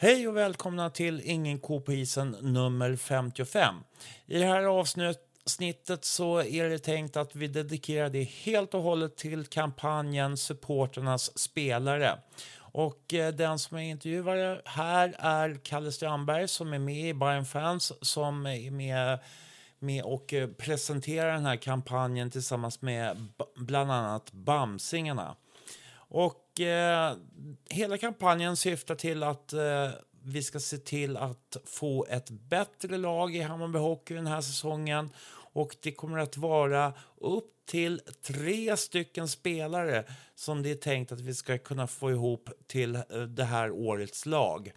Hej och välkomna till Ingen ko på isen nummer 55. I det här avsnittet så är det tänkt att vi dedikerar det helt och hållet till kampanjen Supporternas spelare. Och eh, den som är intervjuare här är Kalle Strandberg som är med i Bayern Fans som är med, med och eh, presenterar den här kampanjen tillsammans med bland annat Bamsingarna. Och eh, hela kampanjen syftar till att eh, vi ska se till att få ett bättre lag i Hammarby Hockey den här säsongen. Och det kommer att vara upp till tre stycken spelare som det är tänkt att vi ska kunna få ihop till eh, det här årets lag.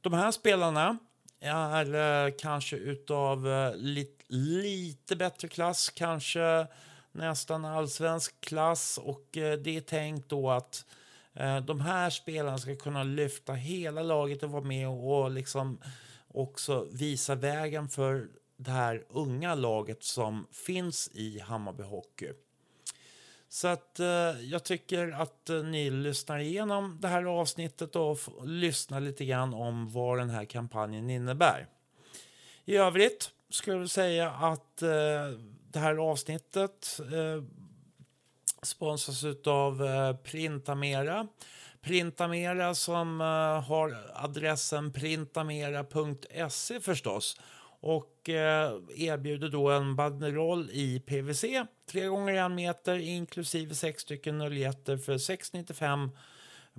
De här spelarna är eh, kanske utav eh, lite, lite bättre klass, kanske nästan allsvensk klass och det är tänkt då att de här spelarna ska kunna lyfta hela laget och vara med och, och liksom också visa vägen för det här unga laget som finns i Hammarby Hockey. Så att eh, jag tycker att eh, ni lyssnar igenom det här avsnittet och f- lyssnar lite grann om vad den här kampanjen innebär. I övrigt skulle jag säga att eh, det här avsnittet eh, sponsras av eh, Printamera. Printamera som eh, har adressen printamera.se förstås och eh, erbjuder då en banderoll i PVC, 3 gånger 1 meter inklusive 6 stycken noljetter för 695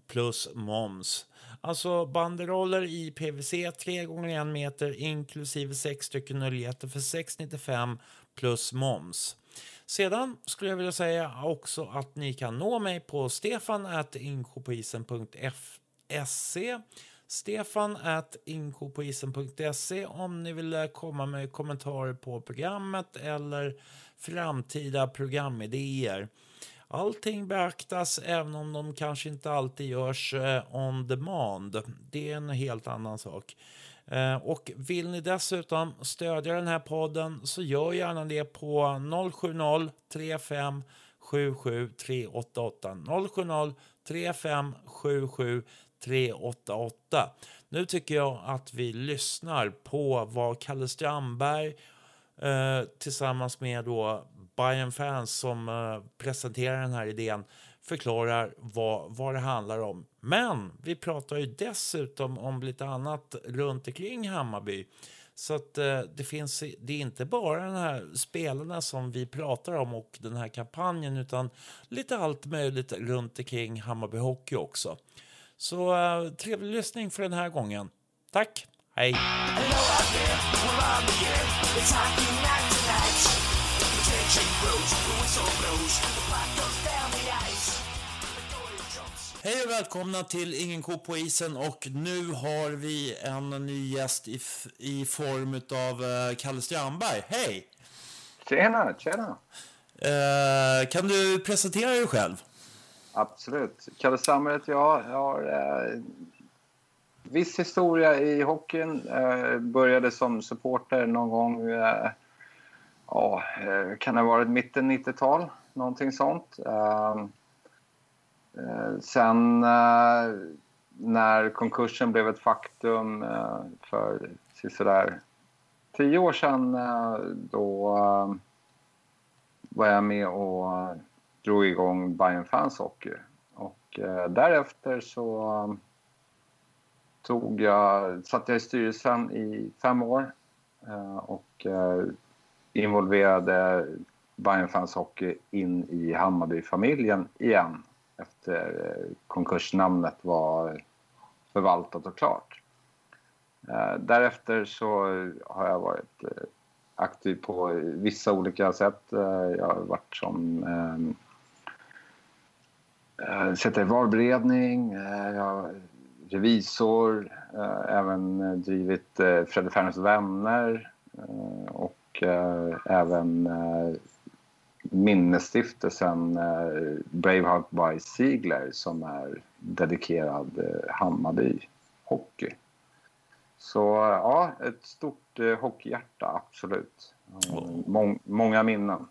plus moms. Alltså banderoller i PVC 3 gånger 1 meter inklusive 6 stycken noljetter för 695 plus moms. Sedan skulle jag vilja säga också att ni kan nå mig på stefan.inkopoisen.se Stefan at inkopoisen.se om ni vill eh, komma med kommentarer på programmet eller framtida programidéer. Allting beaktas även om de kanske inte alltid görs eh, on demand. Det är en helt annan sak. Eh, och vill ni dessutom stödja den här podden så gör gärna det på 070 35 77 388. 070 35 77 388. Nu tycker jag att vi lyssnar på vad Kalle Strandberg eh, tillsammans med då Bayern Fans som eh, presenterar den här idén förklarar vad, vad det handlar om. Men vi pratar ju dessutom om lite annat runt omkring Hammarby. Så att eh, det finns, det är inte bara den här spelarna som vi pratar om och den här kampanjen utan lite allt möjligt runt omkring Hammarby Hockey också. Så eh, trevlig lyssning för den här gången. Tack, hej! Hej och välkomna till Ingen ko på isen och nu har vi en ny gäst i, i form av uh, Kalle Strandberg. Hej! Tjena, tjena. Eh, kan du presentera dig själv? Absolut. Kalle Strandberg heter jag. Jag har eh, viss historia i hockeyn. Eh, började som supporter någon gång, eh, ja, eh, kan det ha varit mitten 90-tal, någonting sånt. Ehm, eh, sen eh, när konkursen blev ett faktum eh, för sådär tio år sedan, eh, då eh, var jag med och drog igång Bayern Fans Hockey. Och eh, därefter så um, tog jag, satt jag i styrelsen i fem år eh, och eh, involverade Bayern Fans Hockey in i Hammarby-familjen igen efter eh, konkursnamnet var förvaltat och klart. Eh, därefter så har jag varit eh, aktiv på vissa olika sätt. Jag har varit som eh, eh, i valberedning, eh, jag har revisor, eh, även eh, drivit eh, Fredrik Ferners vänner eh, och eh, även eh, minnesstiftelsen eh, Braveheart by Ziegler som är dedikerad eh, Hammarby hockey. Så ja, ett stort eh, hockeyhjärta, absolut. Mång, många minnen.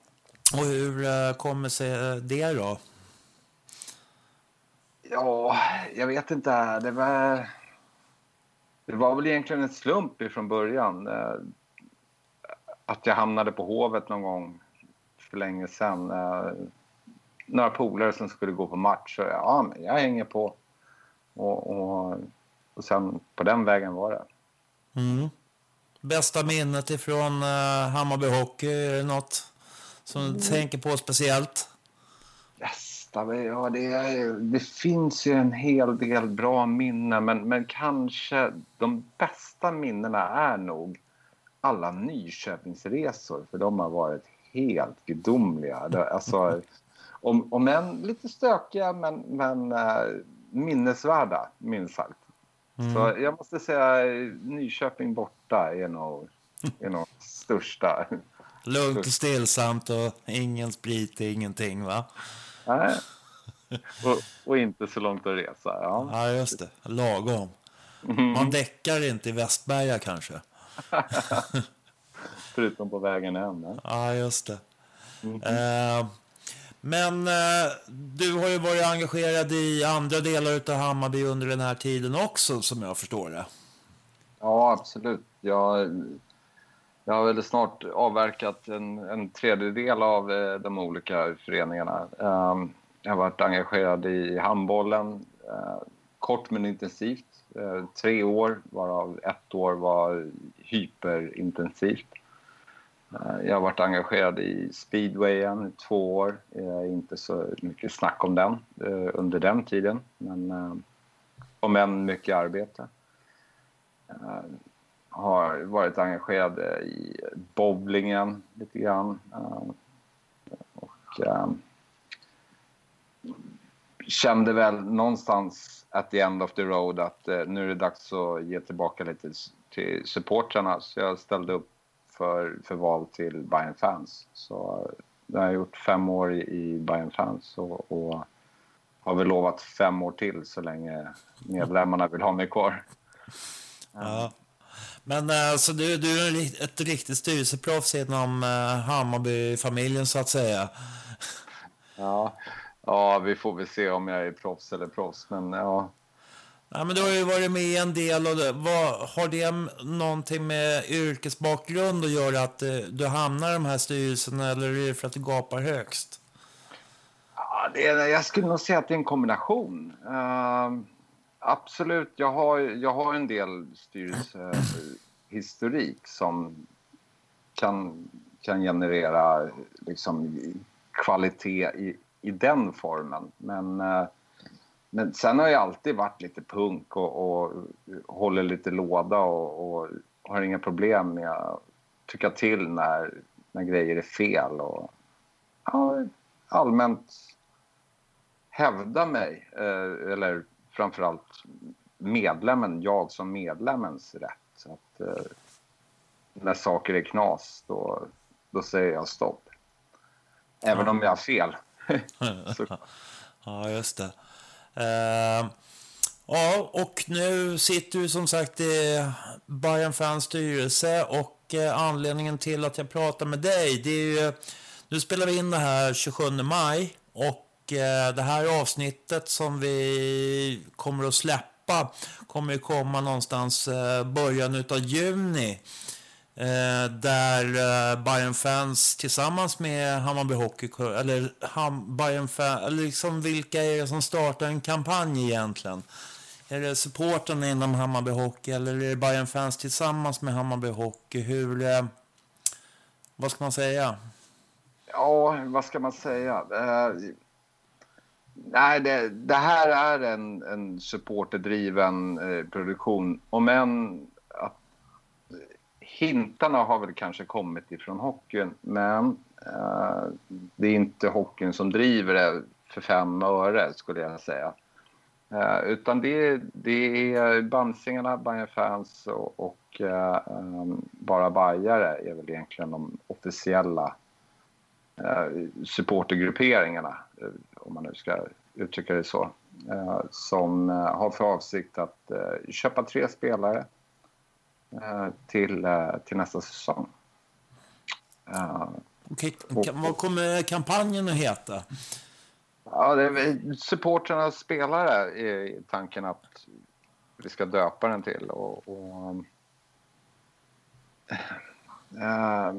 Och hur eh, kommer sig det då? Ja, jag vet inte. Det var, det var väl egentligen en slump från början. Eh, att jag hamnade på Hovet någon gång för länge sedan. Eh, några polare som skulle gå på match. Så ja, men jag hänger på. Och, och, och sen på den vägen var det. Mm. Bästa minnet ifrån uh, Hammarby Hockey? Är det något som du mm. tänker på speciellt? Bästa? Ja, det, det finns ju en hel del bra minnen men, men kanske de bästa minnena är nog alla Nyköpingsresor för de har varit helt gudomliga. Alltså, om, om än lite stökiga, men, men uh, minnesvärda, minst sagt. Mm. Så jag måste säga Nyköping borta är nog, är nog största. Lugnt och stillsamt och ingen sprit, ingenting va? Nej. Och, och, inte så långt att resa. Ja, ja just det. Lagom. Mm. Man däckar inte i Västberga kanske. Förutom på vägen hem. Ja, just det. Mm. Uh, men uh, du har ju varit engagerad i andra delar av Hammarby under den här tiden också, som jag förstår det. Ja, absolut. Jag, jag har väl snart avverkat en, en tredjedel av eh, de olika föreningarna. Ehm, jag har varit engagerad i handbollen, eh, kort men intensivt. Eh, tre år, varav ett år var hyperintensivt. Eh, jag har varit engagerad i speedwayen i två år. Inte så mycket snack om den eh, under den tiden, men eh, om än mycket arbete. Har varit engagerad eh, i bowlingen lite grann. Eh, och eh, kände väl någonstans at the end of the road att nu är det dags att ge tillbaka lite till supportrarna. Så jag ställde upp för, för val till Bayern Fans. Så jag har gjort fem år i, i Bayern Fans och, och har väl lovat fem år till så länge medlemmarna vill ha mig kvar. Ja. Men alltså, du, du är ett riktigt styrelseproffs inom uh, Hammarby-familjen så att säga. Ja. ja, vi får väl se om jag är proffs eller proffs. Men ja, Ja, men du har ju varit med en del och vad, har det någonting med yrkesbakgrund att göra att eh, du hamnar i de här styrelserna eller är det för att du gapar högst? Ja, det är, jag skulle nog säga att det är en kombination. Uh, absolut, jag har, jag har en del styrelsehistorik som kan, kan generera liksom, kvalitet i, i den formen. Men eh, men sen har jag alltid varit lite punk och, och håller lite låda och, och, har inga problem med att tycka till när, när grejer är fel. Och, ja, allmänt hävda mig, eh, eller framförallt medlemmen, jag som medlemmens rätt. Att, eh, när saker är knas, då, då säger jag stopp. Även om jag har fel. ja, just det. Uh, ja, och nu sitter du som sagt i Bayern Fans styrelse och uh, anledningen till att jag pratar med dig det är ju, nu spelar vi in det här 27 maj och Eh, det här avsnittet som vi kommer att släppa kommer att komma någonstans eh, början av juni. Eh, där Bayern fans tillsammans med Hammarby Hockey, eller Ham, Bayern fans, eller liksom vilka är det som startar en kampanj egentligen? Är det supporten inom Hammarby Hockey eller är det Bayern fans tillsammans med Hammarby Hockey? Hur, vad ska man säga? Ja, vad ska man säga? Nej, det, det, här är en, en supporterdriven eh, produktion. Om än eh, hintarna har väl kanske kommit ifrån hockeyn, men eh, det är inte hockeyn som driver det för fem öre, skulle jag säga. Eh, utan det, det är Bamsingarna, Bayern fans och, och eh, bara Bajare är väl egentligen de officiella eh, supportergrupperingarna, eh, om man nu ska uttrycka det så, som har för avsikt att köpa tre spelare till, till nästa säsong. Okej, vad kommer kampanjen att heta? Ja, det är supportrarnas spelare är tanken att vi ska döpa den till. Och, och äh,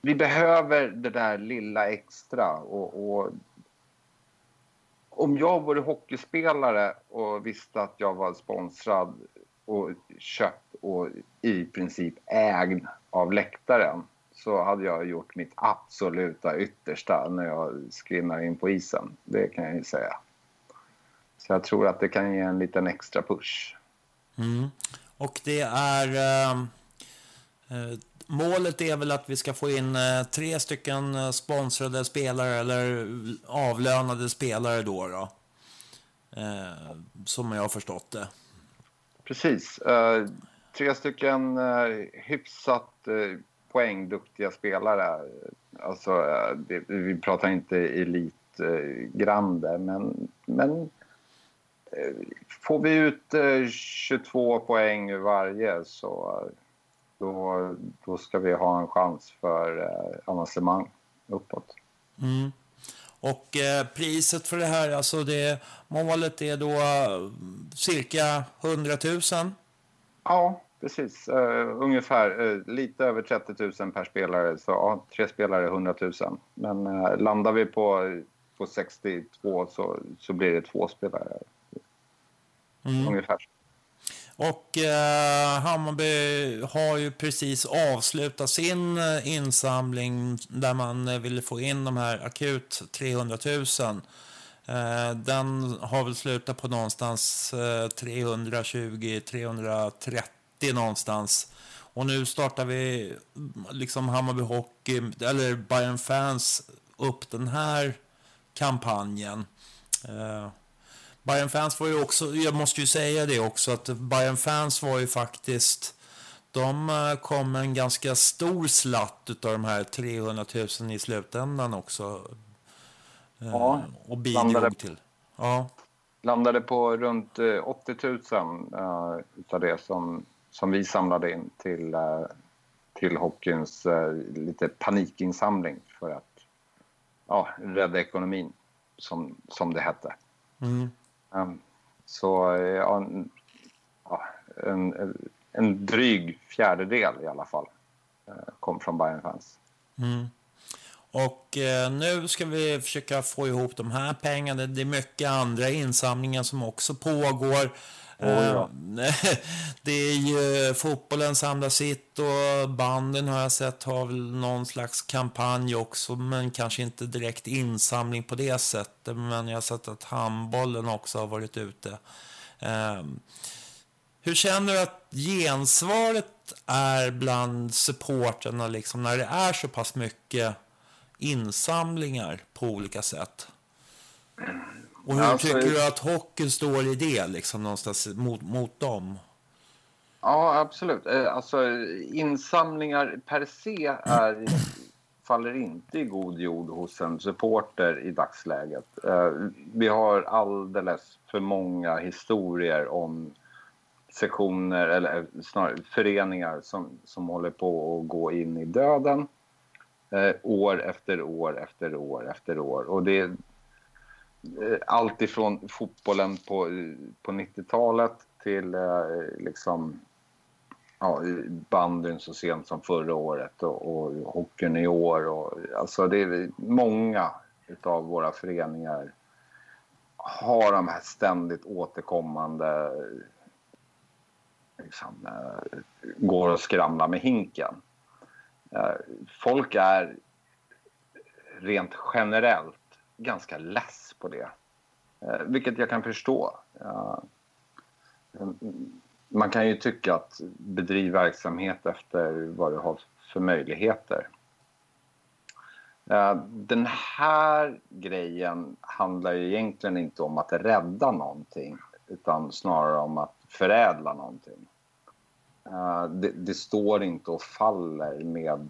vi behöver det där lilla extra. Och, och, om jag vore hockeyspelare och visste att jag var sponsrad och köpt och i princip ägd av läktaren så hade jag gjort mitt absoluta yttersta när jag skrinnar in på isen. Det kan jag ju säga. Så jag tror att det kan ge en liten extra push. Mm. Och det är... Äh, målet är väl att vi ska få in eh, tre stycken eh, sponsrade spelare eller avlönade spelare då. då. Eh, som jag har förstått det. Precis. tre stycken hyfsat poängduktiga spelare. Alltså, det, vi pratar inte elitgrande, men, men får vi ut 22 poäng ur varje så då, då ska vi ha en chans för eh, avancemang uppåt. Mm. Och eh, priset för det här, alltså det, målet är då cirka 100 000? Ja, Precis, uh, ungefär uh, lite över 30 000 per spelare. Så ja, tre spelare 100 000. Men uh, landar vi på, på 62 så, så blir det två spelare. Mm. Ungefär. Och eh, Hammarby har ju precis avslutat sin eh, insamling där man eh, ville få in de här akut 300 000. Eh, den har väl slutat på någonstans eh, 320-330 någonstans. Och nu startar vi mm, liksom Hammarby Hockey, eller Bayern Fans, upp den här kampanjen. Eh, Uh, Bayern Fans var ju också, jag måste ju säga det också, att Bayern Fans var ju faktiskt, de eh, kom en ganska stor slatt av de här 300 000 i slutändan också. Uh, ja, och bidrog landade, till. Ja. Landade på runt 80 000 uh, utav det som som vi samlade in till, eh, till hockeyns eh, lite panikinsamling för att ja, rädda ekonomin, som, som det hette. Mm. Um, så eh, ja, en, en dryg fjärdedel i alla fall eh, kom från Bayern fans. Mm. Och eh, nu ska vi försöka få ihop de här pengarna. Det är mycket andra insamlingar som också pågår. Ja. Det är ju fotbollen samlar sitt och banden har jag sett har väl någon slags kampanj också, men kanske inte direkt insamling på det sättet. Men jag har sett att handbollen också har varit ute. Ehm, hur känner du att gensvaret är bland supporterna liksom, när det är så pass mycket insamlingar på olika sätt? Och hur alltså, tycker du att hockeyn står i det, liksom, någonstans mot, mot dem? Ja, absolut. Eh, alltså, insamlingar per se är, faller inte i god jord hos en supporter i dagsläget. Eh, vi har alldeles för många historier om sektioner, eller snarare föreningar som, som håller på att gå in i döden. Eh, år efter år efter år efter år. Och det, Eh, Eh, allt ifrån fotbollen på, eh, på 90-talet till eh, liksom, ja, bandyn så sent som förra året och, och hockeyn i år. Och, alltså det är många av våra föreningar har de här ständigt återkommande liksom, går och skramlar med hinken. Folk är rent generellt ganska less på det. Eh, vilket jag kan förstå. Mm, man kan ju tycka att bedriv verksamhet efter vad du har för möjligheter. Eh, den här grejen handlar ju egentligen inte om att rädda någonting utan snarare om att förädla någonting. Eh, det, det står inte och faller med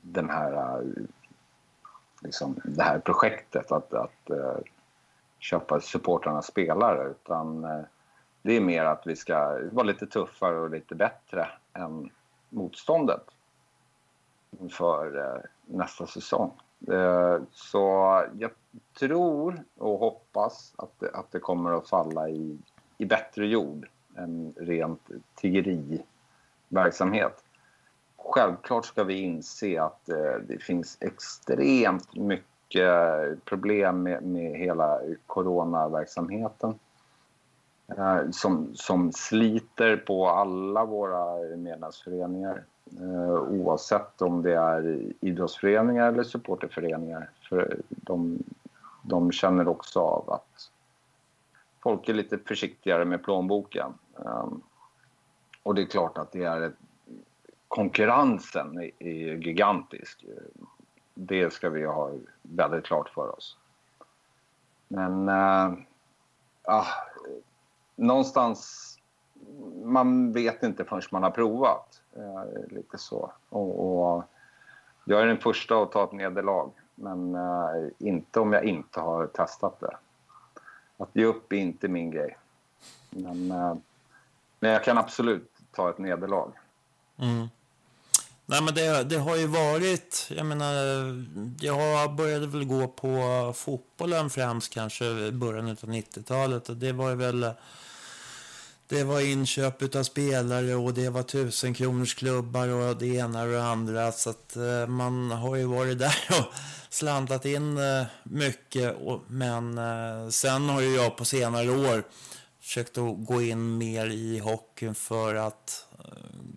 den här eh, liksom, det här projektet att, att uh, köpa supportrarnas spelare utan eh, det är mer att vi ska vara lite tuffare och lite bättre än motståndet inför eh, nästa säsong. Eh, så jag tror och hoppas att det, att det kommer att falla i, i bättre jord än rent tiggeriverksamhet. Självklart ska vi inse att det finns extremt mycket problem med, med hela coronaverksamheten eh, som, som sliter på alla våra medlemsföreningar eh, oavsett om det är idrottsföreningar eller supporterföreningar. För de, de känner också av att folk är lite försiktigare med plånboken. Eh, och det är klart att det är ett, konkurrensen är, är gigantisk. Det ska vi ha väldigt klart för oss. Men äh, uh, någonstans, man vet inte förrän man har provat. Uh, lite så. Och, och, jag är den första att ta ett nederlag, men uh, inte om jag inte har testat det att ge upp är inte min grej. Men, eh, men jag kan absolut ta ett nederlag. Mm. Nej, men det, det, har ju varit, jag menar, jag började väl gå på fotbollen främst kanske i början av 90-talet och det var väl det var inköp av spelare och det var tusenkronorsklubbar och det ena och det andra. Så att eh, man har ju varit där och slantat in eh, mycket. Men eh, sen har ju jag på senare år försökt att gå in mer i hockeyn för att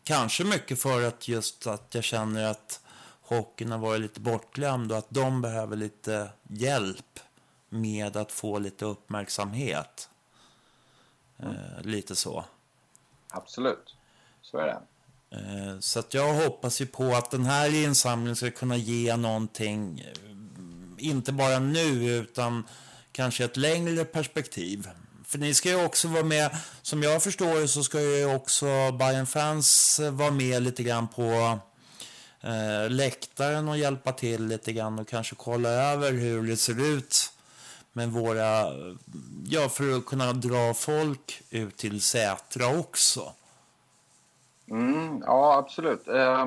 kanske mycket för att just att jag känner att hockeyn har varit lite bortglömd och att de behöver lite hjälp med att få lite uppmärksamhet. Mm. lite så. Absolut, så är det. Eh, så att jag hoppas ju på att den här insamlingen ska kunna ge någonting, eh, inte bara nu utan kanske ett längre perspektiv. För ni ska ju också vara med, som jag förstår det så ska ju också Bayern fans vara med lite grann på eh, läktaren och hjälpa till lite grann och kanske kolla över hur det ser ut med våra, ja för att kunna dra folk ut till Sätra också. Mm, ja, absolut. Eh,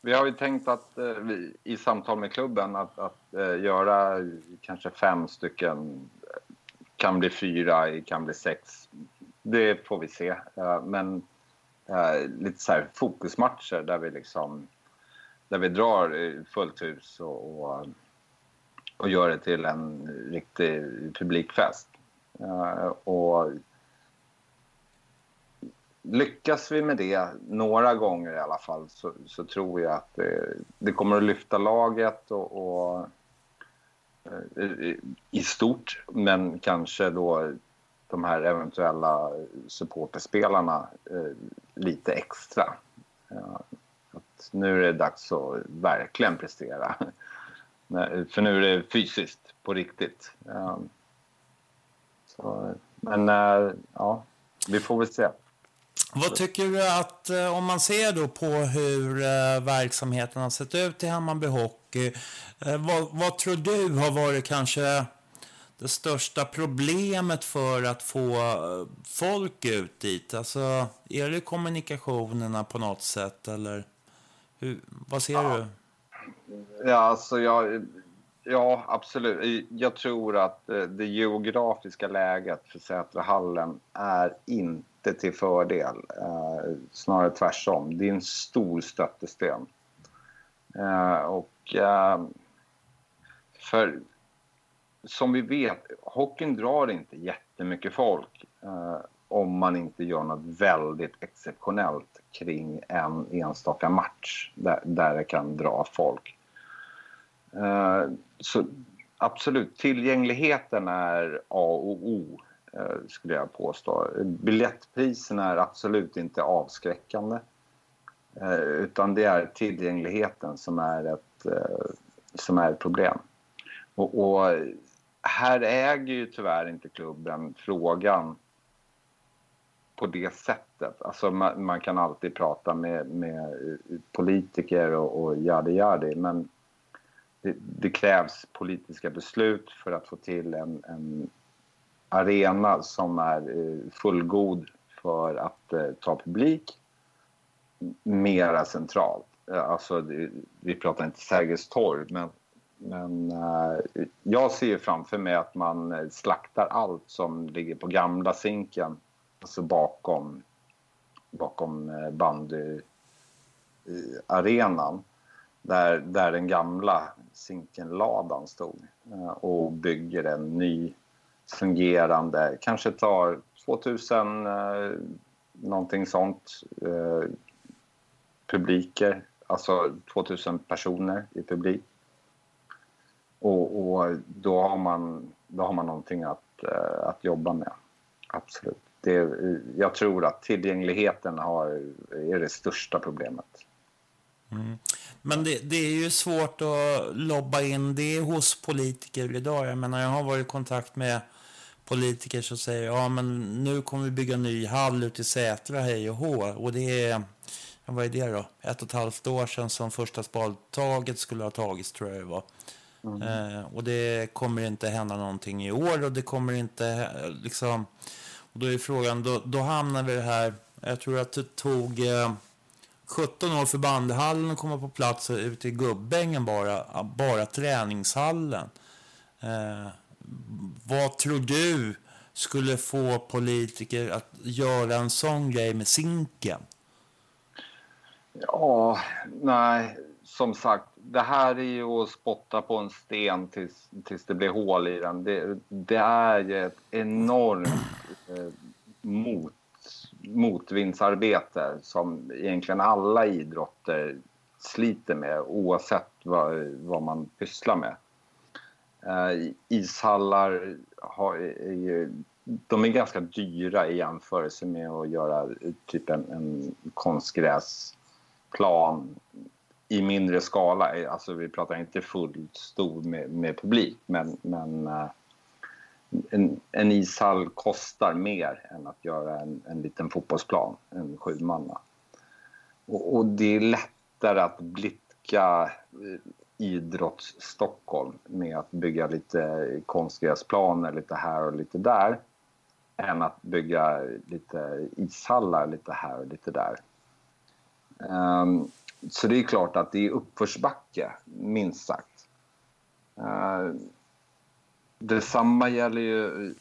vi har ju tänkt att eh, vi, i samtal med klubben att, att eh, göra kanske fem stycken, kan bli fyra, kan bli sex. Det får vi se. Eh, men eh, lite så här fokusmatcher där vi liksom där vi drar eh, fullt hus och, och och gör det till en riktig publikfest. Och lyckas vi med det några gånger i alla fall så, så tror jag att det, det, kommer att lyfta laget och, och Eh, i stort, men kanske då de här eventuella supporterspelarna eh, lite extra. att nu är det dags att verkligen prestera. för nu är det fysiskt, på riktigt. Ehm, så, men eh, ja, vi får väl se. Vad tycker du att, eh, om man ser då på hur eh, verksamheten har sett ut i Hammarby Hockey, vad, vad tror du har varit kanske det största problemet för att få folk ut dit? Alltså, är det kommunikationerna på något sätt eller hur, vad ser ja. du? Ja, alltså jag, ja, absolut. Jag tror att eh, det geografiska läget för Sätrahallen är inte till fördel. Eh, snarare tvärtom. Det är en stor stöttesten. Eh, och för som vi vet, hockeyn drar inte jättemycket folk eh, om man inte gör något väldigt exceptionellt kring en enstaka match där, där det kan dra folk. Eh, så absolut, tillgängligheten är A och O eh, skulle jag påstå. Biljettpriserna är absolut inte avskräckande. Eh, utan det är tillgängligheten som är ett, som är ett problem. Och, och här äger ju tyvärr inte klubben frågan på det sättet. Alltså man, man kan alltid prata med, med politiker och, och jadi jadi men det, det, krävs politiska beslut för att få till en, en arena som är eh, fullgod för att eh, ta publik mera centralt. Eh, alltså, vi pratar inte Sergels torg, men, men eh, jag ser framför mig att man slaktar allt som ligger på gamla Zinken, alltså bakom, bakom bandyarenan där, där den gamla Zinkenladan stod eh, och bygger en ny fungerande, kanske tar 2000 eh, någonting sånt eh, publiker, alltså 2000 personer i publik. Och, och, då, har man, då har man någonting att, eh, att jobba med, absolut. Det, jag tror att tillgängligheten har, är det största problemet. Mm. Men det, det, är ju svårt att lobba in det hos politiker idag. Jag menar, jag har varit i kontakt med politiker som säger ja men nu kommer vi bygga en ny hall ute i Sätra, hej och hå. Och det är, vad är det då? Ett och ett halvt år sedan som första spadtaget skulle ha tagits tror jag det var. Mm. Eh, och det kommer inte hända någonting i år och det kommer inte liksom... Och då är frågan, då, då hamnar vi här, jag tror att det tog eh, 17 år för bandhallen att komma på plats ute i Gubbängen bara, bara träningshallen. Eh, vad tror du skulle få politiker att göra en sån grej med Zinken? Ja, nej, som sagt, det här är ju att spotta på en sten tills, tills det blir hål i den. Det, det är ju ett enormt eh, mot, motvindsarbete som egentligen alla idrotter sliter med oavsett vad, vad man pysslar med. Eh, ishallar har, är, de är ganska dyra i jämförelse med att göra typ en, en konstgräsplan i mindre skala. Alltså vi pratar inte fullt stor med, med publik men, men eh, en, en, ishall kostar mer än att göra en, en liten fotbollsplan, en sjumanna. Och, och det är lättare att blicka eh, idrotts-Stockholm med att bygga lite konstgräsplaner lite här och lite där än att bygga lite ishallar lite här och lite där. Um, så det är klart att det är uppförsbacke, minst sagt. Uh, detsamma gäller ju...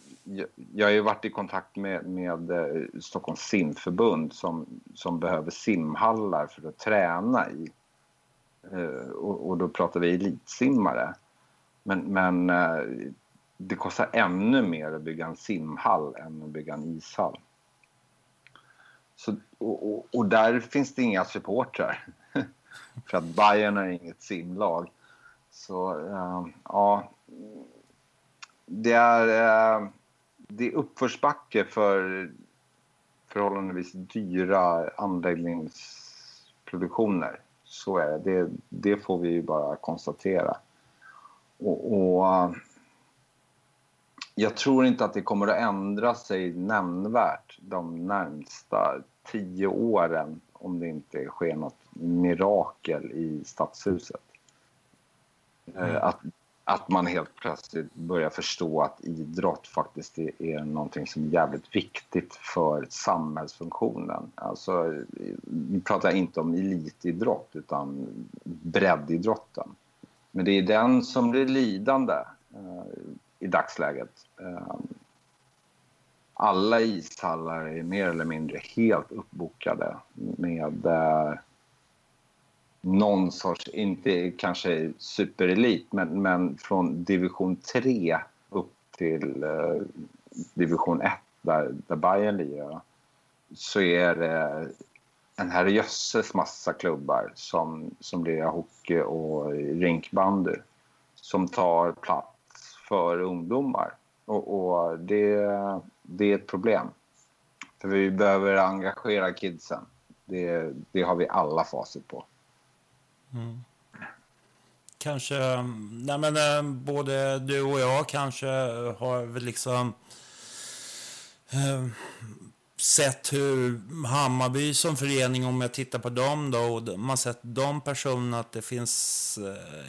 Jag har ju varit i kontakt med, med eh, Stockholms simförbund som, som behöver simhallar för att träna i. Eh, och, och, då pratar vi elitsimmare. Men, men eh, det kostar ännu mer att bygga en simhall än att bygga en ishall. Så, och, och, och där finns det inga supportrar. För att Bayern är inget simlag. Så ja, det är, uh, det är uppförsbacke för förhållandevis dyra anläggningsproduktioner. Så är det. det. Det, får vi bara konstatera. Och, och, jag tror inte att det kommer att ändra sig nämnvärt de närmsta tio åren om det inte sker något mirakel i stadshuset. Mm. Eh, att att man helt plötsligt börjar förstå att idrott faktiskt är, någonting som är jävligt viktigt för samhällsfunktionen. Alltså, nu pratar jag inte om elitidrott utan breddidrotten. Men det är den som blir lidande eh, i dagsläget. Eh, alla ishallar är mer eller mindre helt uppbokade med eh, någon sorts, inte kanske superelit, men, men från division 3 upp till eh, division 1 där, där Bayern lirar så är det en herrejösses massa klubbar som, som lirar hockey och rinkbandy som tar plats för ungdomar. Och, och det, det är ett problem. För vi behöver engagera kidsen. Det, det har vi alla facit på. Mm. Kanske, nej men eh, både du och jag kanske har väl liksom eh, sett hur Hammarby som förening, om jag tittar på dem då, och man sett de personerna att det finns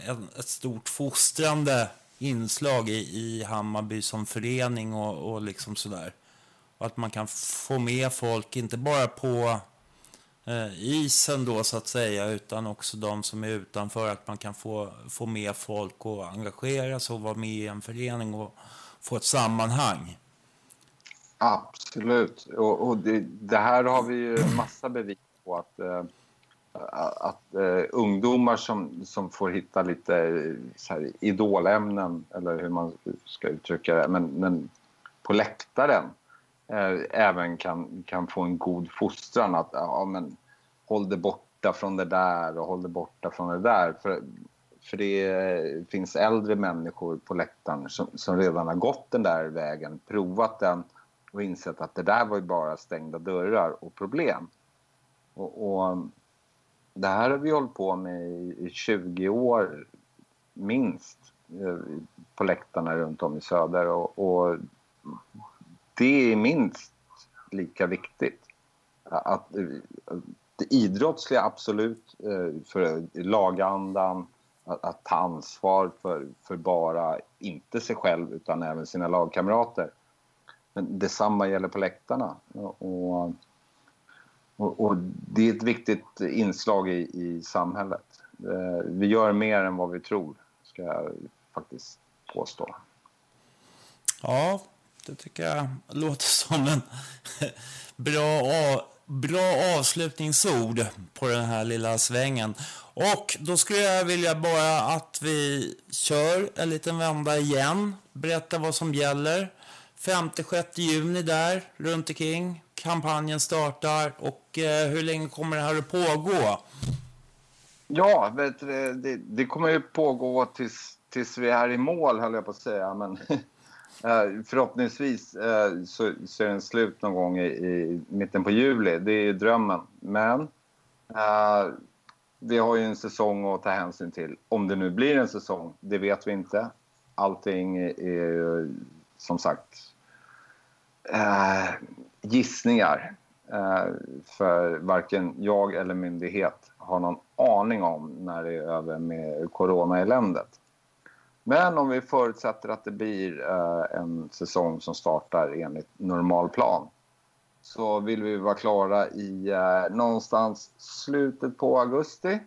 eh, ett stort fostrande inslag i, i Hammarby som förening och, och liksom sådär. Och att man kan få med folk, inte bara på Eh, isen då så att säga, utan också de som är utanför. Att man kan få, få med folk och engagera sig och vara med i en förening och få ett sammanhang. Absolut. Och, och det, det, här har vi ju massa bevis på att, eh, att eh, ungdomar som, som får hitta lite eh, så här, idolämnen, eller hur man ska uttrycka det, men, men på läktaren Eh, även kan, kan få en god fostran. Att ja, men, håll dig borta från det där och håll dig borta från det där. För, för det finns äldre människor på läktaren som, som redan har gått den där vägen, provat den och insett att det där var ju bara stängda dörrar och problem. Och, och det här har vi hållit på med i 20 år minst eh, på läktarna runt om i söder och, och det är minst lika viktigt. Att, eh, det idrottsliga absolut eh, för lagandan, att, att ta ansvar för, för bara, inte sig själv utan även sina lagkamrater. Men detsamma gäller på läktarna. Och, och, och det är ett viktigt inslag i, i samhället. Eh, vi gör mer än vad vi tror, ska jag faktiskt påstå. Ja, det tycker jag låter som en bra, bra avslutningsord på den här lilla svängen. Och då skulle jag vilja bara att vi kör en liten vända igen. Berätta vad som gäller. 5-6 juni där, runt omkring. Kampanjen startar och eh, hur länge kommer det här att pågå? Ja, vet du, det, det kommer ju pågå tills, tills vi är i mål, höll jag på att säga. Men Eh, förhoppningsvis eh, så, så är den slut någon gång i, i, mitten på juli. Det är drömmen. Men eh, vi har ju en säsong att ta hänsyn till. Om det nu blir en säsong, det vet vi inte. Allting är som sagt eh, gissningar. Eh, för varken jag eller myndighet har någon aning om när det är över med coronaeländet. Men om vi förutsätter att det blir eh, en säsong som startar enligt normal plan så vill vi vara klara i eh, någonstans slutet på augusti.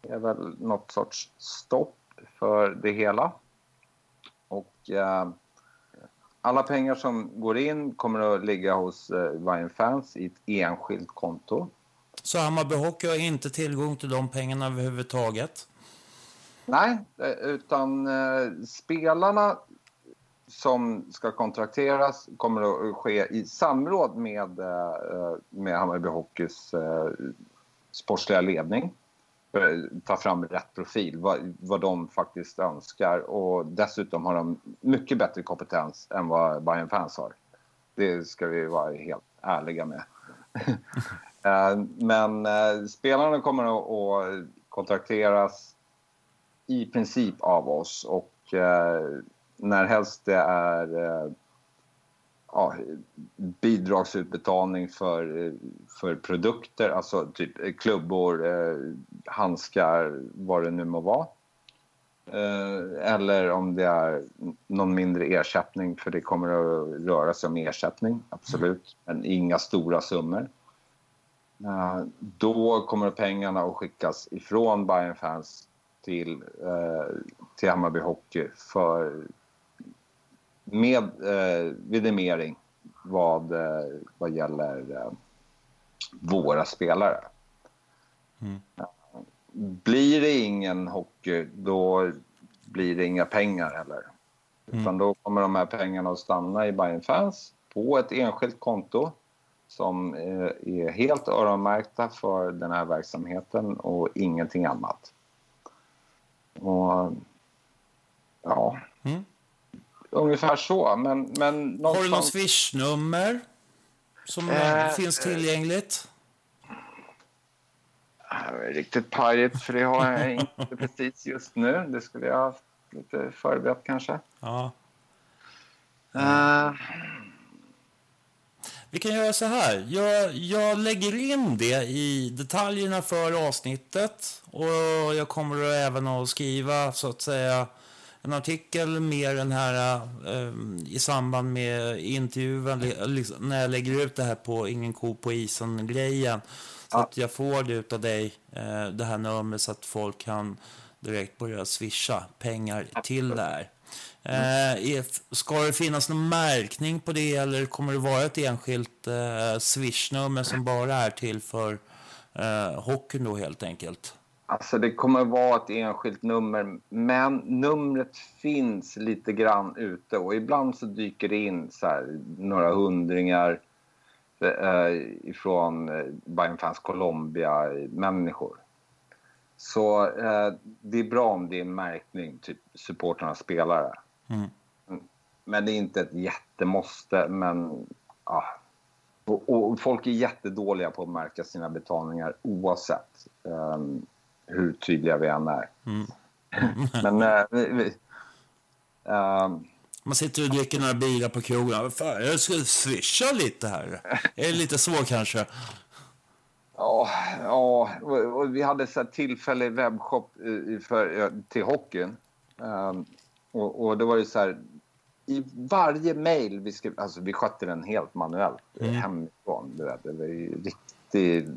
Det är väl något sorts stopp för det hela. Och eh, alla pengar som går in kommer att ligga hos eh, Bayern Fans i ett enskilt konto. Så Hammarby Hockey har inte tillgång till de pengarna överhuvudtaget? Nej, eh, utan eh, spelarna som ska kontrakteras kommer att eh, ske i samråd med, eh, eh, med Hammarby Hockeys eh, sportsliga ledning ta fram rätt profil, vad, vad de faktiskt önskar. Och dessutom har de mycket bättre kompetens än vad Bayern fans har. Det ska vi vara helt ärliga med. Eh, men eh, spelarna kommer att kontrakteras i princip av oss och eh, när helst det är eh, ja, bidragsutbetalning för, för produkter, alltså typ klubbor, eh, handskar, vad det nu må vara. Eh, eller om det är någon mindre ersättning, för det kommer att röra sig om ersättning, absolut, men inga stora summor. Eh, då kommer pengarna att skickas ifrån Bayern Fans till, till Hammarby Hockey för med eh, vidimering vad, eh, vad gäller eh, våra spelare. Mm. Blir det ingen hockey, då blir det inga pengar heller. Mm. Utan då kommer de här pengarna att stanna i Bayern Fans på ett enskilt konto som eh, är helt öronmärkta för den här verksamheten och ingenting annat. Och, ja. Mm. Ungefär så. Men, men någonstans... Har du något swishnummer som eh, finns tillgängligt? Riktigt pajigt, för det har jag inte precis just nu. Det skulle jag ha lite förberett kanske. Ja. Uh. Vi kan göra så här. Jag, jag lägger in det i detaljerna för avsnittet. Och jag kommer även att skriva så att säga en artikel med den här eh, i samband med intervjun liksom, när jag lägger ut det här på Ingen ko på isen-grejen. Så ja. att jag får det av dig, eh, det här numret, så att folk kan direkt börja swisha pengar till det här. Eh, ska det finnas någon märkning på det eller kommer det vara ett enskilt eh, swishnummer som bara är till för eh, hockeyn då helt enkelt? Alltså det kommer vara ett enskilt nummer, men numret finns lite grann ute och ibland så dyker det in så här, några hundringar eh, ifrån eh, Bayern Fans Colombia-människor. Så eh, det är bra om det är en märkning, typ supportrarna spelare. Mm. Men det är inte ett jättemåste, men ja. Och, och, folk är jättedåliga på att märka sina betalningar oavsett um, hur tydliga vi än är. Mm. men uh, vi, vi, um, man sitter och dricker några bilar på krogen. Fan, jag skulle swisha lite här. Är det lite så kanske? Ja, ja vi hade så tillfällig webbshop för, till hockeyn. Och, och det var ju så här, i varje mejl vi skrev, alltså vi skötte den helt manuellt mm. hemifrån. Du vet, det var ju riktig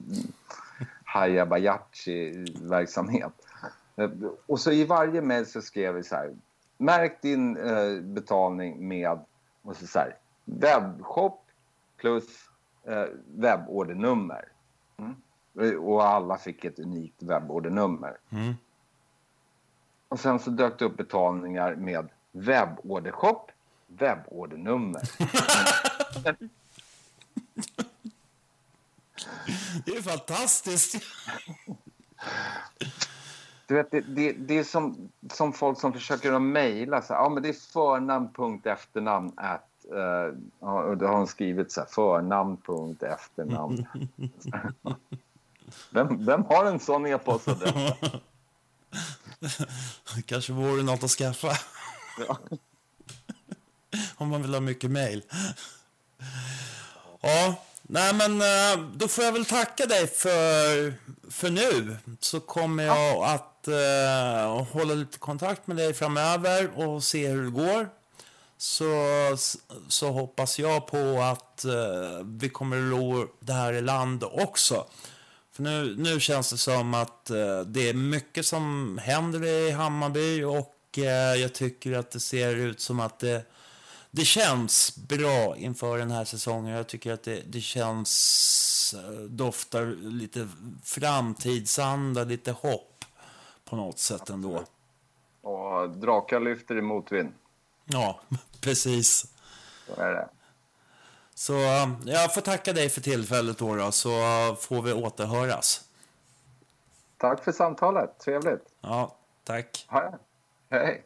hajabajachi-verkshop. Och så i varje mejl så skrev vi så här, märk din eh, betalning med, och så, så här, webbshop plus eh, webbordernummer. Mm. Och alla fick ett unikt webbordernummer. Mm. Och sen så dök det upp betalningar med webbordershop, webbordernummer. det är fantastiskt. Du vet, det, det, det är som, som folk som försöker att mejla. Ja, men det är förnamn, punkt, efternamn. At, uh, och då har hon skrivit så här, förnamn, punkt, efternamn. vem, vem har en sån e-postadress? kanske vore något att skaffa. Ja. Om man vill ha mycket mejl. Ja, nej men eh, då får jag väl tacka dig för, för nu. Så kommer jag att uh, hålla lite kontakt med dig framöver och se hur det går. Så, så hoppas jag på att uh, vi kommer att ro det här i land också. För nu, nu känns det som att uh, det är mycket som händer i Hammarby och uh, jag tycker att det ser ut som att det, det känns bra inför den här säsongen. Jag tycker att det, det känns, uh, doftar lite framtidsanda, lite hopp på något sätt ändå. Och drakar lyfter i motvind. Ja, precis. Så är det. Så um, jag får tacka dig för tillfället då, då så får vi återhöras. Tack för samtalet. Trevligt. Ja, tack. Hej. Hej.